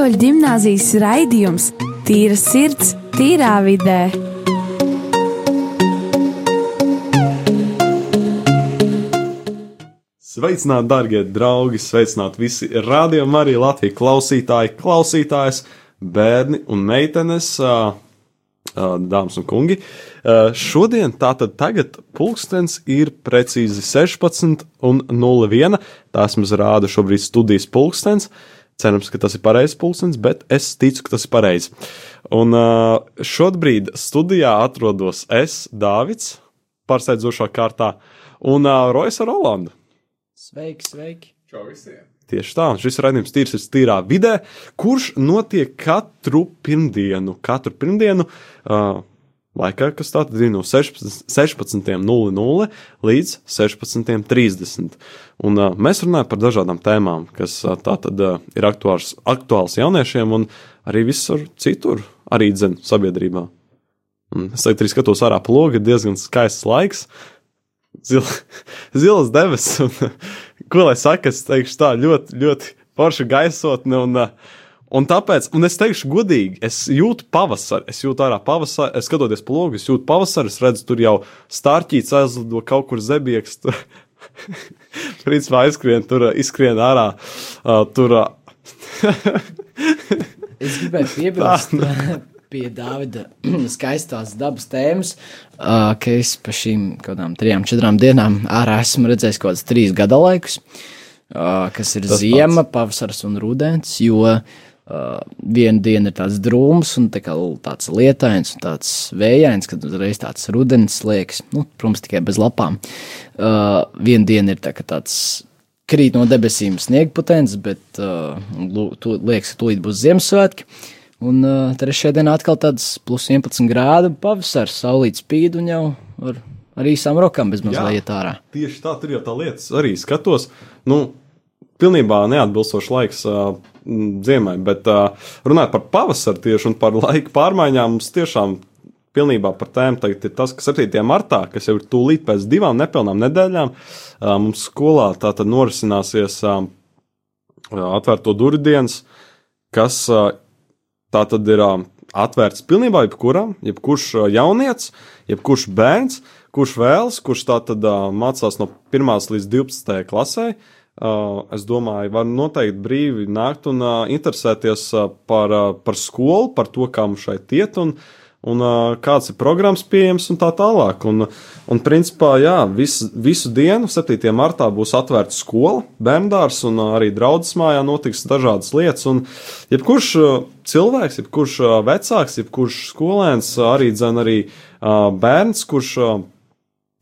Katoļu gimnāzijas raidījums Tīra sirds, tīrā vidē. Sveicināti, darbie draugi! Sveicināti visi rādījumi, arī Latvijas klausītāji, klausītājas, bērni un meitenes, dāmas un kungi. Šodien, tātad tagad, pulkstenis ir precīzi 16 un 01. Tās mums rāda šobrīd studijas pulkstenis. Cerams, ka tas ir pareizs pulkstenis, bet es ticu, ka tas ir pareizi. Un šobrīd studijā atrodos es, Dāvids, pārsteidzošā kārtā, un ā, Roisa Rolanda. Sveiki, sveiki! Tieši tā, šis raidījums tīrs ir tīrā vidē, kurš notiek katru pirmdienu, katru pirmdienu, uh, laikā, kas tātad ir no 16 16.00 līdz 16.30. Un uh, mēs runājam par dažādām tēmām, kas uh, tātad uh, ir aktuāls, aktuāls jauniešiem un arī visur citur, arī dzen sabiedrībā. Un es tagad arī skatos ārā plogu, ir diezgan skaists laiks, zil, zilas debesis. Un, ko lai saka, es teikšu tā ļoti, ļoti forša gaisotne. Un, uh, un tāpēc, un es teikšu godīgi, es jūtu pavasari, es jūtu ārā pavasari, es skatoties pa logu, es jūtu pavasari, es redzu, tur jau stārķīts aizlido kaut kur zebieks. Tur, principā aizskrien, tur uh, izskrien ārā. Uh, tur, uh, Es gribēju piebilst pie Dāvida skaistās dabas tēmas, uh, ka es pa šīm kaut kādām trijām, četrām dienām ārā esmu redzējis kaut kādus trīs gada laikus, uh, kas ir Tas ziema, pavasars un rudens, jo uh, viena diena ir tāds drūms un tā tāds lietains un tāds vējains, kad uzreiz tāds rudens liekas, nu, protams, tikai bez lapām. Uh, viena diena ir tā, tāds krīt no debesīm sniegputens, bet uh, tu, liekas, ka tūlīt būs Ziemassvētki. Un uh, trešajā dienā atkal tāds plus 11 grādu pavasars, saulīt spīd un jau ar, ar īsām rokām bez Jā. mazliet iet ārā. Tieši tā, tur jau tā lietas arī skatos. Nu, pilnībā neatbilstošs laiks uh, ziemai, bet uh, runājot par pavasaru tieši un par laika pārmaiņām, mums tiešām pilnībā par tēmu tagad ir tas, ka 7. martā, kas jau ir tūlīt pēc divām nepilnām nedēļām, uh, mums skolā tā tad norisināsies uh, atvērto durvju dienas, kas uh, tā tad ir uh, atvērts pilnībā jebkuram, jebkurš jaunietis, jebkurš bērns, kurš vēlas, kurš tā tad uh, mācās no 1 līdz 12 klasē. Uh, es domāju, var noteikti brīvi nākt un uh, interesēties uh, par, uh, par skolu, par to, kā mums šeit iet, un, un uh, kāds ir programmas pieejams un tā tālāk. Un, un principā, jā, vis, visu dienu, 7. martā, būs atvērta skola, bērndārs un uh, arī draudzes mājā notiks dažādas lietas. Un jebkurš uh, cilvēks, jebkurš uh, vecāks, jebkurš skolēns, uh, arī dzen arī uh, bērns, kurš uh,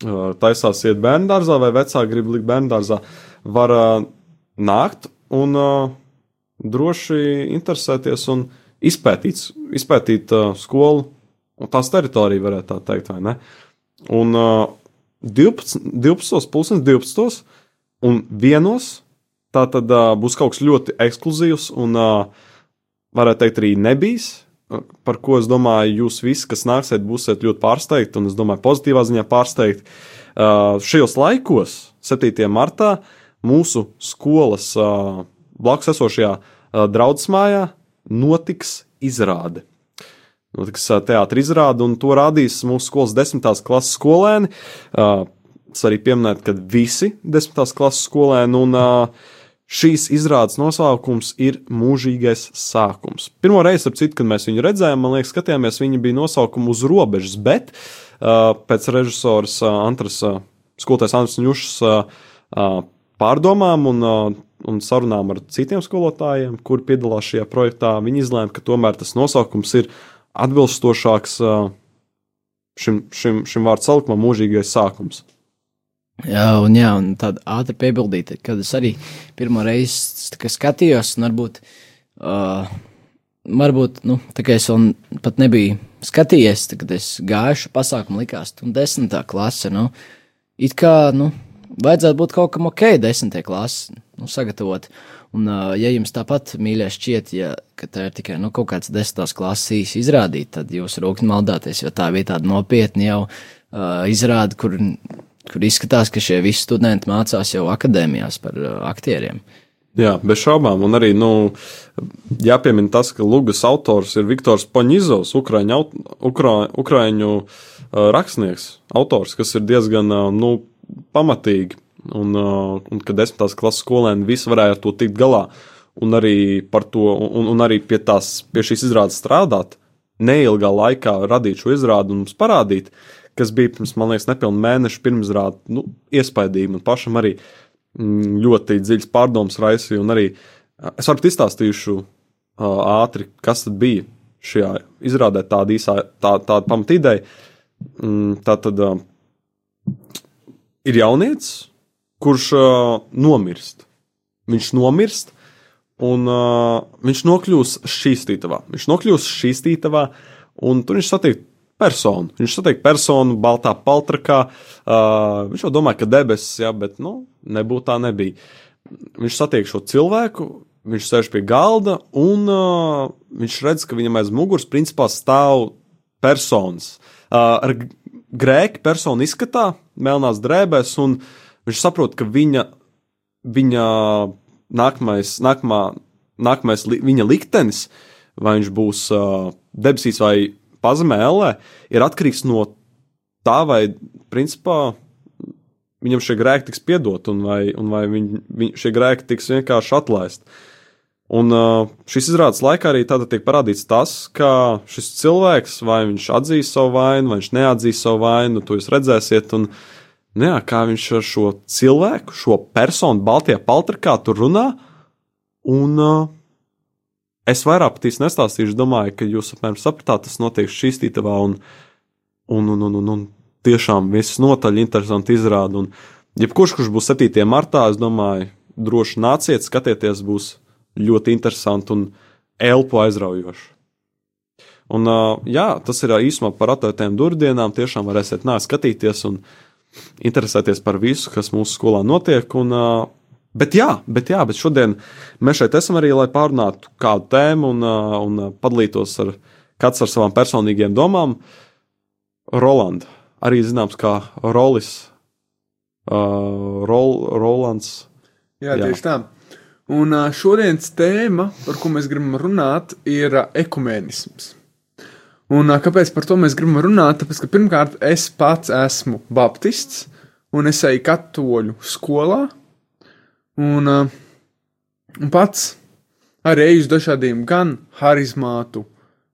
uh, taisās iet bērndārzā vai vecāki grib likt bērndārzā, var nākt un droši interesēties un izpētīt, izpētīt skolu un tās teritoriju, varētu tā teikt, vai ne? Un uh, 12, 12, pusdienas 12. un 1. tā tad būs kaut kas ļoti ekskluzīvs un, varētu teikt, arī nebijis. Par ko es domāju, jūs visi, kas nāksiet, būsiet ļoti pārsteigti, un es domāju, pozitīvā ziņā pārsteigti. Uh, šajos laikos, 7. martā, mūsu skolas uh, blakus esošajā uh, draudzes mājā notiks izrāde. Notiks ā, teātris izrāde, un to rādīs mūsu skolas desmitās klases skolēni. Uh, Es arī pieminētu, ka visi desmitās klases skolēni un uh, šīs izrādes nosaukums ir mūžīgais sākums. Pirmo reizi, ap citu, kad mēs viņu redzējām, man liekas, skatījāmies, viņa bija nosaukuma uz robežas, bet uh, pēc režisors uh, Antras, uh, skolotājs AntrasŅušas uh, uh, pārdomām un, un sarunām ar citiem skolotājiem, kur piedalās šajā projektā, viņi izlēma, ka tomēr tas nosaukums ir atbilstošāks šim, šim, šim vārdu saukumam, mūžīgais sākums. Jā, un, jā, un tāda ātra piebildīta, kad es arī pirmo reizi skatījos, un varbūt, uh, varbūt nu, tā kā es vēl pat nebiju skatījies, tad, kad es gāju šo pasākumu, likās, un desmitā klase, nu, it kā, nu, vajadzētu būt kaut kam ok, desmitajā klasē, nu, sagatavot. Un, ja jums tāpat mīļā šķiet, ja, ka tā ir tikai nu, kaut kāds desmitās klases īsi izrādīt, tad jūs rūkni maldāties, jo tā bija tāda nopietna jau uh, izrāda, kur kur izskatās, ka šie visi studenti mācās jau akadēmijās par uh, aktieriem. Jā, bez šaubām. Un arī nu, jāpiemina tas, ka Lūgas autors ir Viktors Poņizovs, Ukraiņu, aut- Ukra, Ukraiņu uh, rakstnieks, autors, kas ir diezgan uh, nu, pamatīgi. Un, uh, un ka desmitās klases skolēni visi varēja ar to tikt galā. Un arī, to, un, un arī pie, tās, pie šīs izrādes strādāt, neilgā laikā radīt šo izrādi un mums parādīt, kas bija pirms, man liekas, nepilnu mēnešu pirms rāda, nu, iespaidīgi. Man pašam arī mm, ļoti dziļas pārdomas raisīja, un arī es varu izstāstīšu uh, ātri, kas tad bija šajā izrādē, tāda īsā, tā, tāda pamatīdeja. Mm, tā tad uh, ir jaunietis, kurš uh, nomirst. Viņš nomirst, un uh, viņš nokļūst šķīstītavā. Viņš nokļūst šķīstītavā, un tur viņš satiek personu. Viņš satiek personu baltā paltrakā. Uh, viņš jau domāja, ka debesis, jā, bet nu, nebūtu tā nebija. Viņš satiek šo cilvēku, viņš sēž pie galda, un uh, viņš redz, ka viņam aiz muguras principā stāv personas. Uh, ar grēku personu izskatā, melnās drēbēs, un viņš saprot, ka viņa, viņa nākamais, nākamā, nākamais li, viņa liktenis, vai viņš būs uh, debesīs vai pazemē, ellē, ir atkarīgs no tā, vai principā viņam šie grēki tiks piedot, un vai, un vai viņ, viņ, šie grēki tiks vienkārši atlaisti. Un šīs izrādes laikā arī tāda tiek parādīts tas, ka šis cilvēks, vai viņš atzīs savu vainu, vai viņš neatzīs savu vainu, to jūs redzēsiet. Un, nu jā, kā viņš ar šo cilvēku, šo personu, Baltijā paltrikā tur runā. Un es vairāk pat īsti nestāstīšu, domāju, ka jūs apmēram sapratāt, tas notiek šīs tītavā. Un, un, un, un, un, un tiešām viss notaļ interesanti izrāda. Un, jebkurš, kurš būs 7. martā, es domāju, droši nāciet, skatieties, būs ļoti interesanti un elpu aizraujoši. Un, uh, jā, tas ir īsumā par atvērtiem durvdienām. Tiešām varēsiet nākt skatīties un interesēties par visu, kas mūsu skolā notiek. Un, uh, bet, jā, bet, jā, bet šodien mēs šeit esam arī, lai pārunātu kādu tēmu un, uh, un padalītos ar kāds ar savām personīgajām domām. Rolands, arī zināms kā Rolis, uh, Rol, Rolands. Jā, Jā. tieši tā. Un šodienas tēma, par ko mēs gribam runāt, ir ekumēnisms. Un kāpēc par to mēs gribam runāt? Tāpēc, ka pirmkārt, es pats esmu baptists, un es eju katoļu skolā, un, un pats arī eju uz dažādiem gan harizmātu,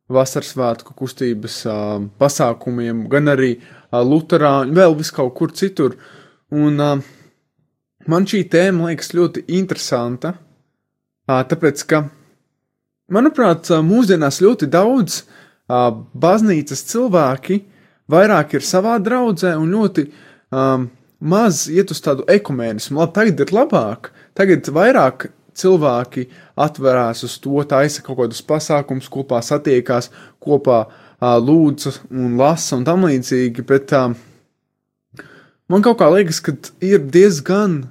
vasaras svētku kustības pasākumiem, gan arī luterāņu, vēl vis kaut kur citur. Un, Man šī tēma liekas ļoti interesanta, tāpēc ka, manuprāt, mūsdienās ļoti daudz baznīcas cilvēki vairāk ir savā draudzē un ļoti um, maz iet uz tādu ekumēnismu. Labi, tagad ir labāk, tagad vairāk cilvēki atverās uz to, taisa kaut kādus pasākumus, kopā satiekās, kopā uh, lūdzu un lasa un tam līdzīgi, bet uh, man kaut kā liekas, ka ir diezgan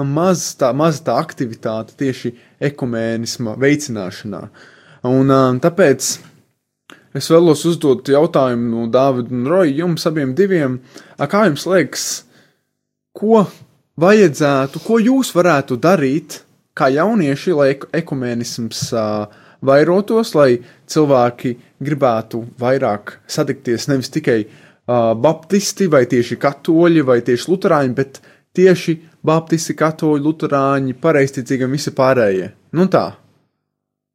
maz tā, maz tā aktivitāte tieši ekumēnisma veicināšanā. Un tāpēc es vēlos uzdot jautājumu no Dāvida un Roja jums abiem diviem. Kā jums liekas, ko vajadzētu, ko jūs varētu darīt kā jaunieši, lai ek- ekumēnisms vairotos, lai cilvēki gribētu vairāk satikties nevis tikai baptisti vai tieši katoļi vai tieši luterāņi, bet tieši baptisti, katoļi, luterāņi, pareizticīgi un visi pārējie. Nu tā.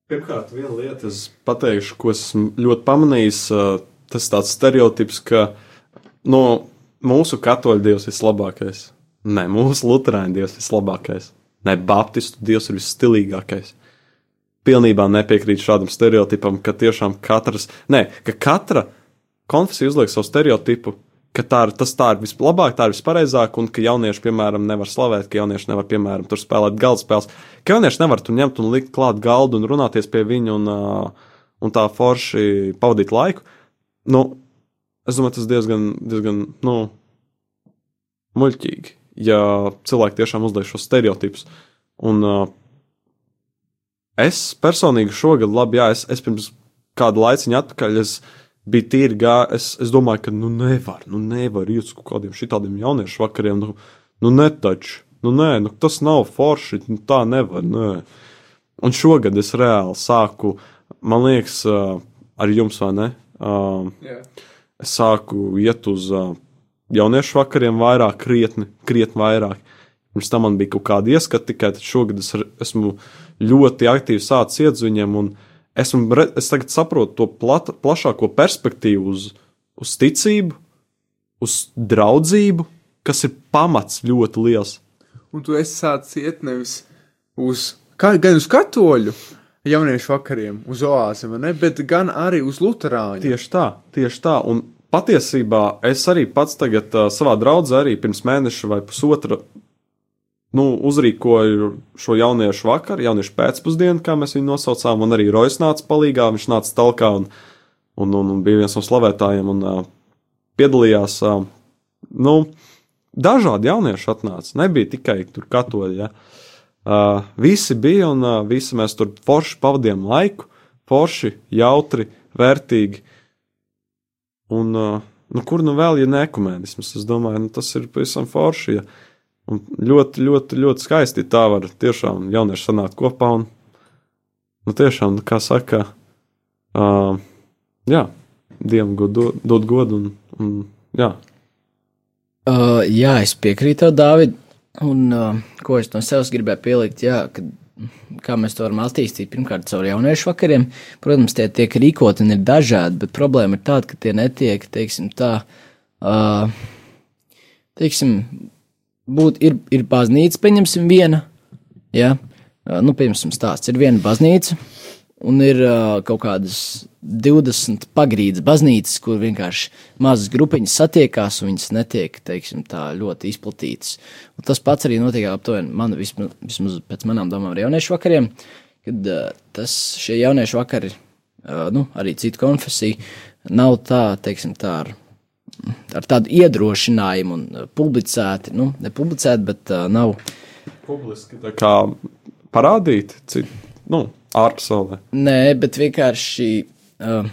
Pirmkārt, viena lieta, es pateikšu, ko esmu ļoti pamanījis. Tas tāds stereotips, ka no mūsu katoļu dievs ir vislabākais. Nē, mūsu luterāņu dievs ir vislabākais. Nē, baptistu dievs ir visstilīgākais. Pilnībā nepiekrīt šādam stereotipam, ka tiešām katrs, nē, ka katra konfesija uzliek savu stereotipu, ka tā ir, tas tā ir vislabāk, tā ir vispareizāk, un ka jaunieši, piemēram, nevar slavēt, ka jaunieši nevar, piemēram, tur spēlēt galda spēles. Ka jaunieši nevar tur ņemt un likt klāt galdu un runāties pie viņa un, uh, un tā forši pavadīt laiku. Nu, es domāju, tas diezgan, diezgan, nu, muļķīgi, ja cilvēki tiešām uzliek šos stereotipus. Un uh, es personīgi šogad, labi, jā, es, es pirms kādu laiciņu atpakaļ, es biju tīri gājis, es, es domāju, ka, nu, nevar, nu, nevar iet uz kaut kādiem šitādiem jauniešu vakariem, nu, nu netaču, Nu, nē, nu, tas nav forši, nu, tā nevar. Nē. Un šogad es reāli sāku, man liekas, uh, ar jums, vai ne? Uh, Jā. es sāku iet uz uh, jauniešu vakariem vairāk, krietni, krietni vairāk. Pirms tam man bija kaut kāda ieskata, tikai šogad es esmu ļoti aktīvi sācis iet uz viņiem, un esmu, es tagad saprotu to plata, plašāko perspektīvu uz, uz ticību, uz draudzību, kas ir pamats ļoti liels. Un tu esi sācis iet nevis uz, gan uz katoļu jauniešu vakariem, uz oāzi, ne, bet gan arī uz luterāņu. Tieši tā, tieši tā. Un patiesībā es arī pats tagad uh, savā draudzē, arī pirms mēneša vai pusotra, nu, uzrīkoju šo jauniešu vakaru, jauniešu pēcpusdienu, kā mēs viņu nosaucām, un arī Rojas nāca palīgā, viņš nāca talkā un, un, un, un bija viens no slavētājiem un uh, piedalījās. Uh, nu, dažādi jaunieši atnāca, nebija tikai tur katoļi. Ja. Uh, visi bija un uh, visi mēs tur forši pavadījām laiku, forši, jautri, vērtīgi. Un, uh, nu, kur nu vēl ir nekumēnisms? Es domāju, nu, tas ir pavisam forši. Ja. Un ļoti, ļoti, ļoti skaisti tā var tiešām jaunieši sanākt kopā un, nu, tiešām, kā saka, uh, jā, Dievam godu, dot godu un, un jā. Uh, jā, es piekrītu tev, Dāvid. Un uh, ko es no sevis gribēju pielikt, jā, kad, kā mēs to varam attīstīt, pirmkārt, caur jauniešu vakariem. Protams, tie tiek rīkoti un ir dažādi, bet problēma ir tāda, ka tie netiek, teiksim, tā, uh, teiksim, būt, ir, ir baznīca, pieņemsim, viena, jā, uh, nu, pieņemsim, stāsts, ir viena baznīca, un ir uh, kaut kādas 20 pagrīdes baznīcas, kur vienkārši mazas grupiņas satiekās, un viņas netiek, teiksim, tā ļoti izplatītas. Un tas pats arī notiek aptuveni man, vismaz, vismaz pēc manām domām ar jauniešu vakariem, kad uh, tas šie jauniešu vakari, uh, nu, arī citu konfesiju, nav tā, teiksim, tā ar, ar tādu iedrošinājumu un uh, publicēti, nu, ne publicēti, bet uh, nav. Publiski tā kā parādīt, cik, nu, ārpasaulē. Nē, bet vienkārši. Uh,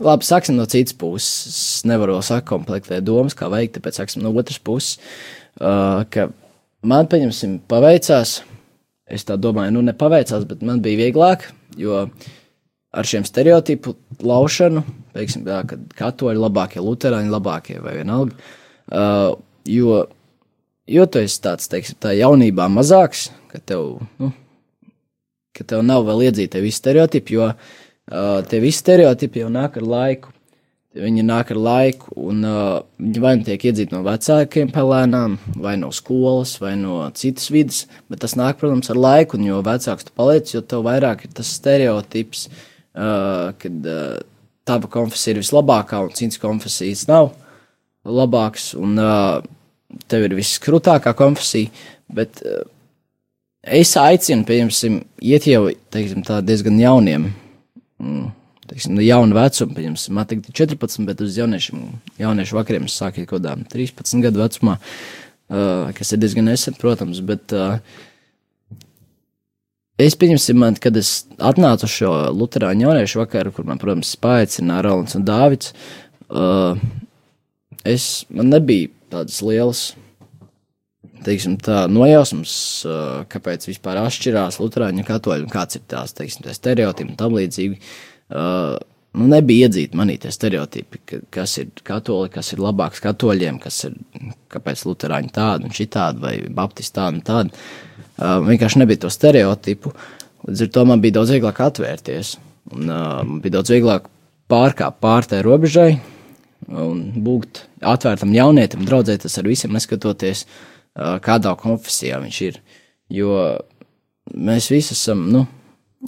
labi, sāksim no citas puses. Es nevaru vēl sakomplektēt domas, kā veikt, tāpēc sāksim no otras puses. Uh, ka man, pieņemsim, paveicās. Es tā domāju, nu, nepaveicās, bet man bija vieglāk, jo ar šiem stereotipu laušanu, teiksim, tā, ka katoļi labākie, luterāņi labākie vai vienalga. Uh, jo, jo tu esi tāds, teiksim, tā jaunībā mazāks, ka tev, nu, ka tev nav vēl iedzīti visi stereotipi, jo uh, tie visi stereotipi jau nāk ar laiku. Viņi nāk ar laiku, un uh, viņi vai nu tiek iedzīti no vecākiem pelēnām, vai no skolas, vai no citas vidas, bet tas nāk, protams, ar laiku, un jo vecāks tu paliec, jo tev vairāk ir tas stereotips, uh, kad uh, tava konfesija ir vislabākā, un citas konfesijas nav labākas, un uh, tev ir viskrūtākā konfesija, bet uh, Es aicinu, piemēram, iet jau teiksim, diezgan jauniem, mm, teiksim, no jauna vecuma, piemēram, man tagad ir 14, bet uz jauniešiem, jauniešu vakariem es sāku kaut kādā 13 gadu vecumā, uh, kas ir diezgan nesen, protams, bet uh, es pieņemsim, man, kad es atnācu šo Lutāņu jauniešu vakaru, kur man, protams, spēcināja Rolands un Dāvids, uh, es, man nebija tādas lielas teiksim, tā nojausmas, uh, kāpēc vispār atšķirās Lutāņu un Katoļu, un kāds ir tās teiksim, stereotipi un tam līdzīgi. Uh, nu, nebija iedzīti manī tie stereotipi, ka, kas ir katoļi, kas ir labāks katoļiem, kas ir kāpēc Lutāņi tādi un šitādi, vai Baptisti tādi un tādi. Uh, vienkārši nebija to stereotipu. Līdz ar to man bija daudz vieglāk atvērties. Un, uh, bija daudz vieglāk pārkāpt pār tai robežai un būt atvērtam jaunietim, draudzēties ar visiem, neskatoties, uh, kādā konfesijā viņš ir. Jo mēs visi esam, nu,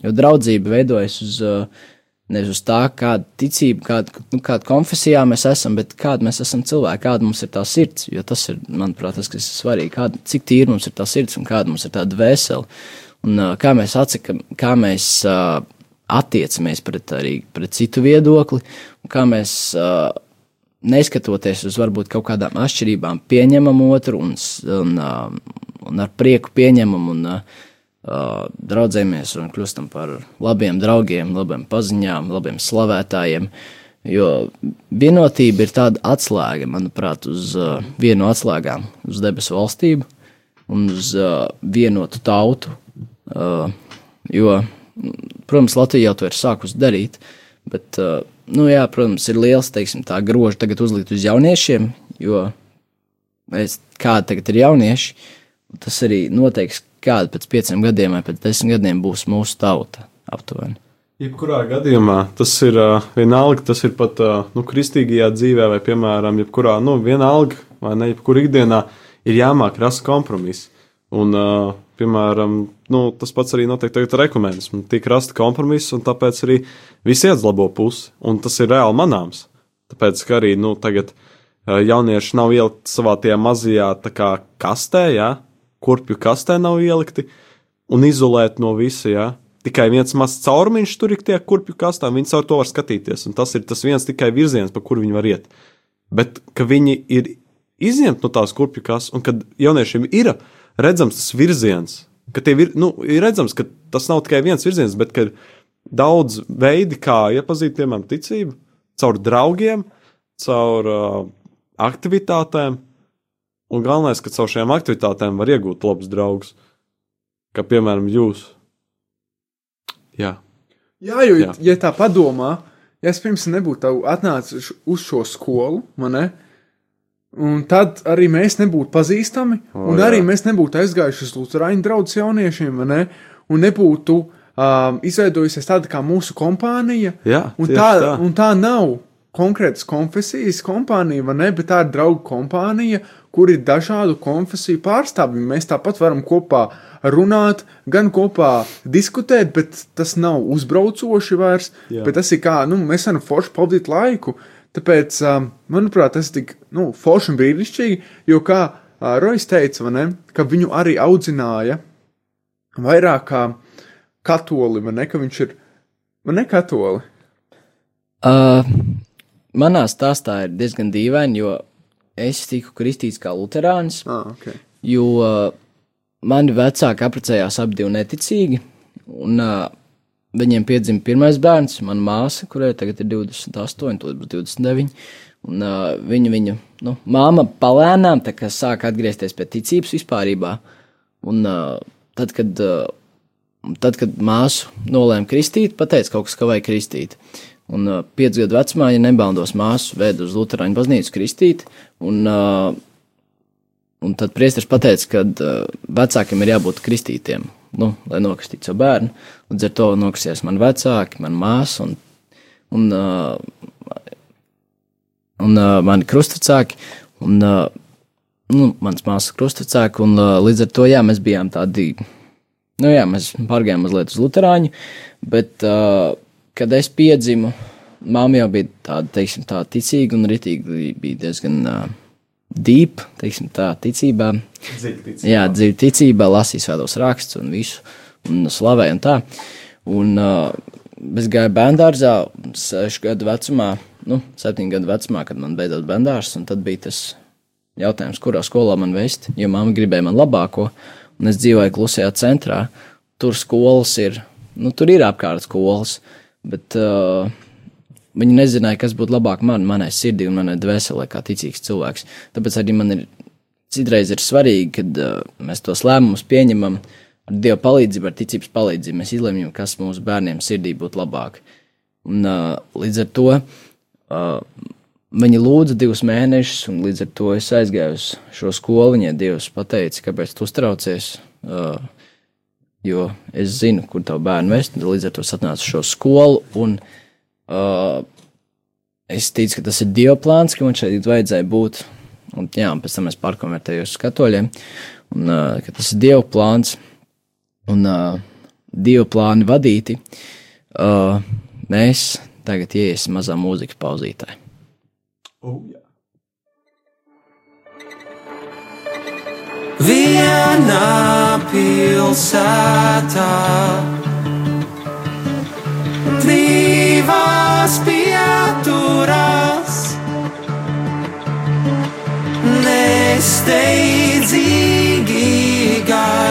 jo draudzība veidojas uz, uh, nevis uz tā, kāda ticība, kāda, nu, kāda konfesijā mēs esam, bet kāda mēs esam cilvēki, kāda mums ir tā sirds. Jo tas ir, manuprāt, tas, kas ir svarīgi, kāda, cik tīra mums ir tā sirds un kāda mums ir tā dvēsele. Un uh, kā mēs atsakam, kā mēs uh, attiecamies pret, arī pret citu viedokli, un kā mēs, uh, neskatoties uz varbūt kaut kādām atšķirībām, pieņemam otru un, un, uh, un ar prieku pieņemam un uh, draudzējamies un kļūstam par labiem draugiem, labiem paziņām, labiem slavētājiem. Jo vienotība ir tāda atslēga, manuprāt, uz uh, vienu atslēgām uz debesu valstību. un uz uh, vienotu tautu. Uh, jo, protams, Latvija jau to ir sākusi darīt, bet, uh, nu, jā, protams, ir liels, teiksim, tā groža tagad uzlikt uz jauniešiem, jo mēs, kādi tagad ir jaunieši, tas arī noteiks, kāda pēc pieciem gadiem vai pēc desmit gadiem būs mūsu tauta aptuveni. Jebkurā gadījumā tas ir uh, vienalga, tas ir pat uh, nu, kristīgajā dzīvē, vai, piemēram, jebkurā, nu, vienalga, vai ne, jebkurā ikdienā ir jāmāk rast kompromiss. Un, uh, piemēram, nu, tas pats arī notiek tagad ar ekumenismu. Tiek rasta kompromiss, un tāpēc arī visi iet uz labo pusi, un tas ir reāli manāms. Tāpēc, ka arī, nu, tagad jaunieši nav ielikt savā tajā mazajā, kā kastē, jā, kurpju kastē nav ielikti, un izolēti no visa, jā tikai viens mazs caurumiņš tur ir tie kurpju kastā, viņi caur to var skatīties, tas ir tas viens tikai virziens, pa kuru viņi var iet. Bet, ka viņi ir izņemti no tās kurpju kastes, un kad jauniešiem ir redzams tas virziens, ka tie ir, nu, ir redzams, ka tas nav tikai viens virziens, bet ir daudz veidi, kā iepazīt, piemēram, ticību, caur draugiem, caur uh, aktivitātēm, un galvenais, ka caur šiem aktivitātēm var iegūt labus draugus, kā piemēram jūs. Jā. Jā, jo, Jā. ja tā padomā, ja es pirms nebūtu atnācis uz šo skolu, man ne, un tad arī mēs nebūtu pazīstami, O, un jā. arī mēs nebūtu aizgājuši uz Lutāņu draugu jauniešiem, ne, un nebūtu um, izveidojusies tāda kā mūsu kompānija, Jā, un tā, tā. un tā nav konkrētas konfesijas kompānija, vai ne, bet tā ir draugu kompānija, kur ir dažādu konfesiju pārstāvji. Mēs tāpat varam kopā runāt, gan kopā diskutēt, bet tas nav uzbraucoši vairs. Jā. Bet tas ir kā, nu, mēs varam forši pavadīt laiku. Tāpēc, manuprāt, tas ir tik nu, forši un brīnišķīgi, jo, kā Rojas teica, vai ne, ka viņu arī audzināja vairāk kā katoli, vai ne, ka viņš ir, vai ne katoli. Uh, manā stāstā ir diezgan dīvaini, jo es tiku kristīts kā luterānis, Ah, okay. jo uh, mani vecāki apprecējās abi divi neticīgi, un uh, viņiem piedzima pirmais bērns, mana māsa, kurai tagad ir 28, tad būs 29. Un uh, viņa, viņa nu, māma palēnām sāk atgriezties pie ticības vispārībā. Un uh, tad, kad, uh, tad, kad māsu nolēma kristīt, pateica kaut kas, ka vajag kristīt. Un uh, piecu gadu vecumā, ja nebaldos māsu, veda uz Lutāņu baznīcu kristīt. Un, uh, un tad priesteris pateica, ka uh, vecākiem ir jābūt kristītiem, nu, lai nokristītu savu bērnu. Līdz ar to nokristījās mani vecāki, mana māsa un, un, uh, un uh, mani krustvecāki. Un, uh, nu, mans māsas krustvecāki, un uh, līdz ar to, jā, mēs bijām tādi, nu jā, mēs pārgājām mazliet uz Lutāņu, bet, uh, kad es piedzimu, māma jau bija tāda, teiksim, tā ticīga un ritīgi bija diezgan uh, deep, teiksim, tā ticībā. Jā, dziļi ticībā, lasīja svētos rakstus un visu, un slavēja un tā. Un uh, es gāju bērngārzā, sešu gadu vecumā, nu, septiņu gadu vecumā, kad man beidzot bērngārs, un tad bija tas jautājums, kurā skolā man vest, jo mamma gribēja man labāko, un es dzīvoju klusajā centrā. Tur skolas ir, nu, tur ir apkārt skolas, bet uh, viņi nezināja, kas būtu labāk man, manai sirdī un manai dvēselē, kā ticīgs cilvēks. Tāpēc arī man ir citreiz ir svarīgi, kad uh, mēs tos lēmumus pieņemam ar Dieva palīdzību, ar ticības palīdzību. Mēs izlemjam, kas mūsu bērniem sirdī būtu labāk. Un, uh, līdz ar to uh, viņi lūdza divus mēnešus, un līdz ar to es aizgāju uz šo skolu. Viņai Dievs pateica, kāpēc tu uztraucies. Uh, jo es zinu, kur tavu bērnu vest. Līdz ar to es atnācu uz šo skolu. Un, uh, es ticu, ka tas ir Dieva plāns, ka man šeit vajadzēja būt. Un, jā, un pēc tam es pārkonvertējos uz katoļiem. Un, uh, tas ir Dieva plāns un uh, Dieva plāni vadīti. Uh, mēs tagad ieiesim mazā mūzikas pauzītē. Oh, jā. Vienā pilsētā. Divas pieturas, nesteidzīgi gaidām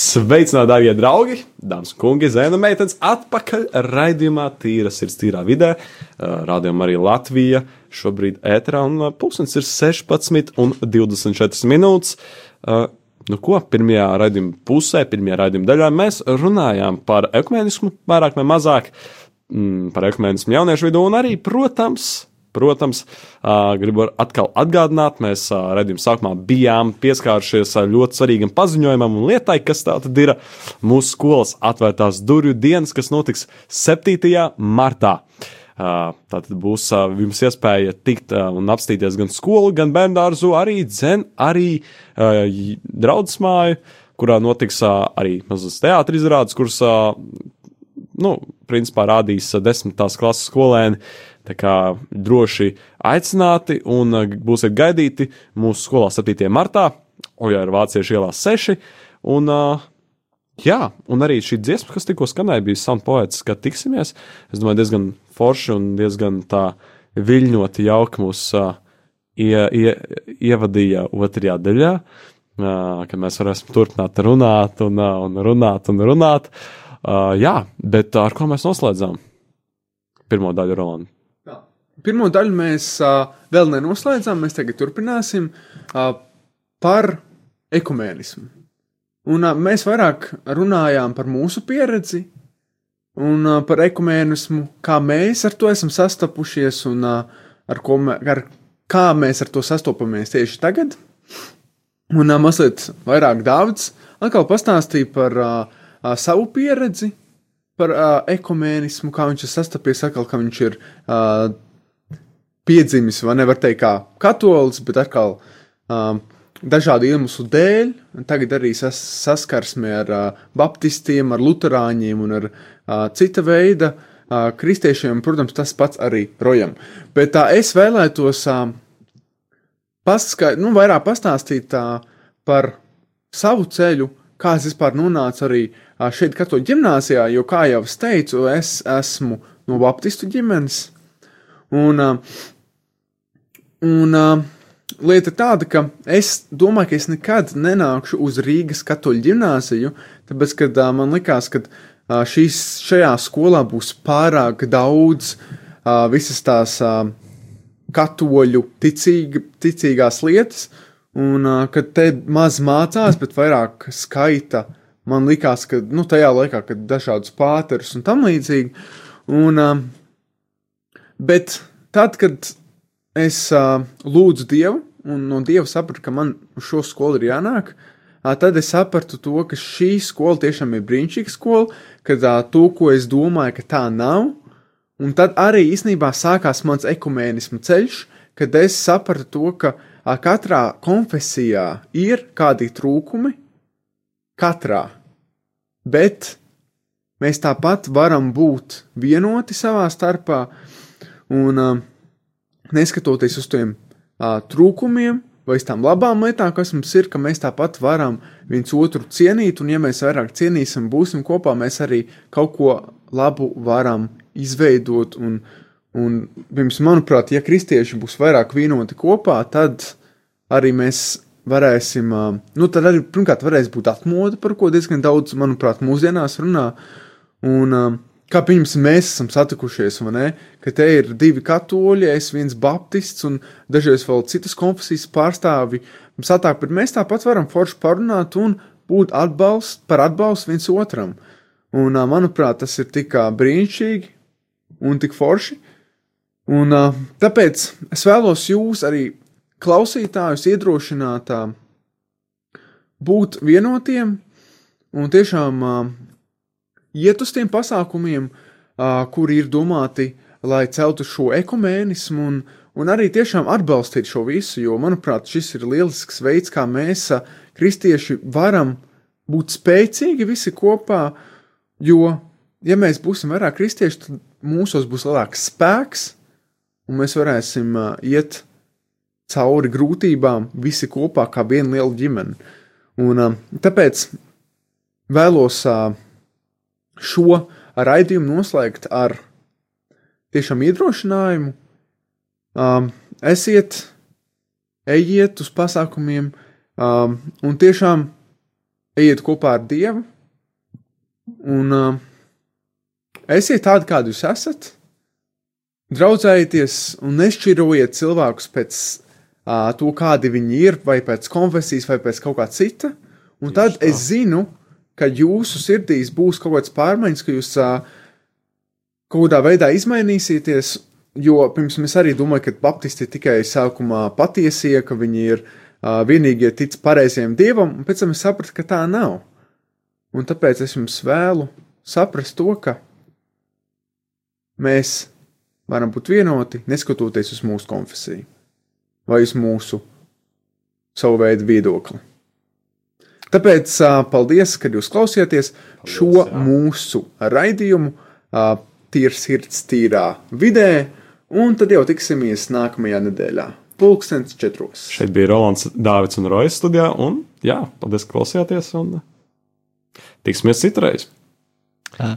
Sveicināti, darbie draugi, dāmas un kungi, zēna meitenes, atpakaļ raidījumā Tīra sirds tīrā vidē. Rādījumā arī Latvija šobrīd ēterā un uh, pulkstens ir 16 un 24 minūtes. Uh, Nu, ko pirmajā raidījuma pusē, pirmajā raidījuma daļā mēs runājām par ekumenismu, vairāk vai mazāk mm, par ekumenismu jauniešu vidū, un arī, protams, Protams, gribu atkal atgādināt, mēs redzējuma sākumā bijām pieskārušies ļoti svarīgam paziņojumam un lietai, kas tā tad ir mūsu skolas atvērtās durvju dienas, kas notiks 7. martā. Tātad būs jums iespēja tikt un apstīties gan skolu, gan bērnu arī dzen, arī uh, draudzes māju, kurā notiks arī mazas teātris izrādes, kuras, nu, principā rādīs desmitās klases skolēni. Tā kā droši aicināti un uh, būsiet gaidīti mūsu skolā 7. martā, Oja ir Vāciešu ielā 6. Un, uh, jā, un arī šī dziesma, kas tikko skanēja, bija Sound Poets, kad tiksimies. Es domāju, diezgan forši un diezgan tā viļņoti jauki mūs uh, ie, ie, ievadīja otrajā daļā, uh, kad mēs varēsim turpināt runāt un, uh, un runāt un runāt. Uh, jā, bet ar ko mēs noslēdzām? Pirmo daļu Rolanda. Pirmo daļu mēs uh, vēl nenoslēdzām, mēs tagad turpināsim uh, par ekumēnismu. Un uh, mēs vairāk runājām par mūsu pieredzi un uh, par ekumēnismu, kā mēs ar to esam sastapušies un uh, ar ko mē, ar, kā mēs ar to sastopamies tieši tagad. Un uh, mazliet vairāk Dārvids atkal pastāstīja par uh, uh, savu pieredzi, par uh, ekumēnismu, kā viņš ir sastapies, atkal, ka viņš ir uh, piedzimis, vai nevar teikt, kā katolis, bet atkal um, dažādu iemeslu dēļ. Tagad arī sas, saskarsme ar uh, baptistiem, ar luterāņiem un ar uh, cita veida uh, kristiešiem, protams, tas pats arī projām. Bet tā es vēlētos uh, paskait, nu, vairāk pastāstīt uh, par savu ceļu, kā es vispār nonācu arī uh, šeit, katoļu ģimnāzijā, jo, kā jau es teicu, es esmu no baptistu ģimenes. Un, uh, un uh, lieta tāda, ka es domāju, ka es nekad nenākšu uz Rīgas katoļu ģimnāziju, tāpēc, ka uh, man likās, ka uh, šīs, šajā skolā būs pārāk daudz uh, visas tās uh, katoļu ticīga, ticīgās lietas, un uh, kad te maz mācās, bet vairāk skaita. Man liekas, ka nu, tajā laikā, kad dažādus pāterus un tam līdzīgi. Un, uh, bet tad, kad es uh, lūdzu Dievu, un no Dieva sapratu, ka man uz šo skolu ir jānāk. Uh, tad es sapratu to, ka šī skola tiešām ir brīnišķīga skola, ka uh, to, ko es domāju, ka tā nav. Un tad arī īsnībā sākās mans ekumēnismu ceļš, kad es sapratu to, ka uh, katrā konfesijā ir kādi trūkumi, katrā. Bet mēs tāpat varam būt vienoti savā starpā. Un, uh, neskatoties uz tiem uh, trūkumiem vai uz tām labām lietām, kas mums ir, ka mēs tāpat varam viens otru cienīt, un ja mēs vairāk cienīsim, būsim kopā, mēs arī kaut ko labu varam izveidot. Un, un manuprāt, ja kristieši būs vairāk vienoti kopā, tad arī mēs varēsim, nu, tad arī, pirmkārt, varēs būt atmoda, par ko diezgan daudz, manuprāt, mūsdienās runā. Un, kā pirms mēs esam satikušies, vai ne? Ka te ir divi katoļi, es viens baptists un dažreiz vēl citas konfesijas pārstāvi. Satāk, bet mēs tāpat varam forši parunāt un būt atbalst, par atbalstu viens otram. Un, manuprāt, tas ir tik brīnišķīgi un tik forši. Un, tāpēc es vēlos jūs arī klausītājus iedrošināt būt vienotiem un tiešām iet uz tiem pasākumiem, uh, kuri ir domāti, lai celtu šo ekumēnismu un, un arī tiešām atbalstīt šo visu, jo, manuprāt, šis ir lielisks veids, kā mēs, uh, kristieši, varam būt spēcīgi visi kopā, jo, ja mēs būsim vairāk kristieši, tad mūsos būs lielāks spēks, un mēs varēsim uh, iet cauri grūtībām visi kopā kā viena liela ģimene. Un, uh, tāpēc vēlos uh, šo raidījumu noslēgt ar tiešām iedrošinājumu. Um, esiet, ejiet uz pasākumiem, um, un tiešām ejiet kopā ar Dievu un esiet tādi, kādi jūs esat. Draudzējieties un nešķirojiet cilvēkus pēc uh, to, kādi viņi ir, vai pēc konfesijas, vai pēc kaut kā cita. Un tad tā. es zinu, ka jūsu sirdīs būs kaut kāds pārmaiņas, ka jūs uh, kaut kādā veidā izmainīsieties. Jo pirms mēs arī domājam, ka Baptisti tikai sākumā patiesie, ka viņi ir uh, vienīgie tic pareizajam dievam, un pēc tam es sapratu, ka tā nav. Un tāpēc es jums vēlu saprast to, ka mēs varam būt vienoti, neskatoties uz mūsu konfesiju vai uz mūsu savu veidu viedokli. Tāpēc paldies, ka jūs klausieties paldies, šo jā. mūsu raidījumu, tīrs sirds, tīrā vidē, un tad jau tiksimies nākamajā nedēļā, pulkstens četros. Šeit bija Rolands, Dārvids un Rojas studijā. Un, jā, paldies, ka klausījāties. Un tiksimies citreiz. Jā.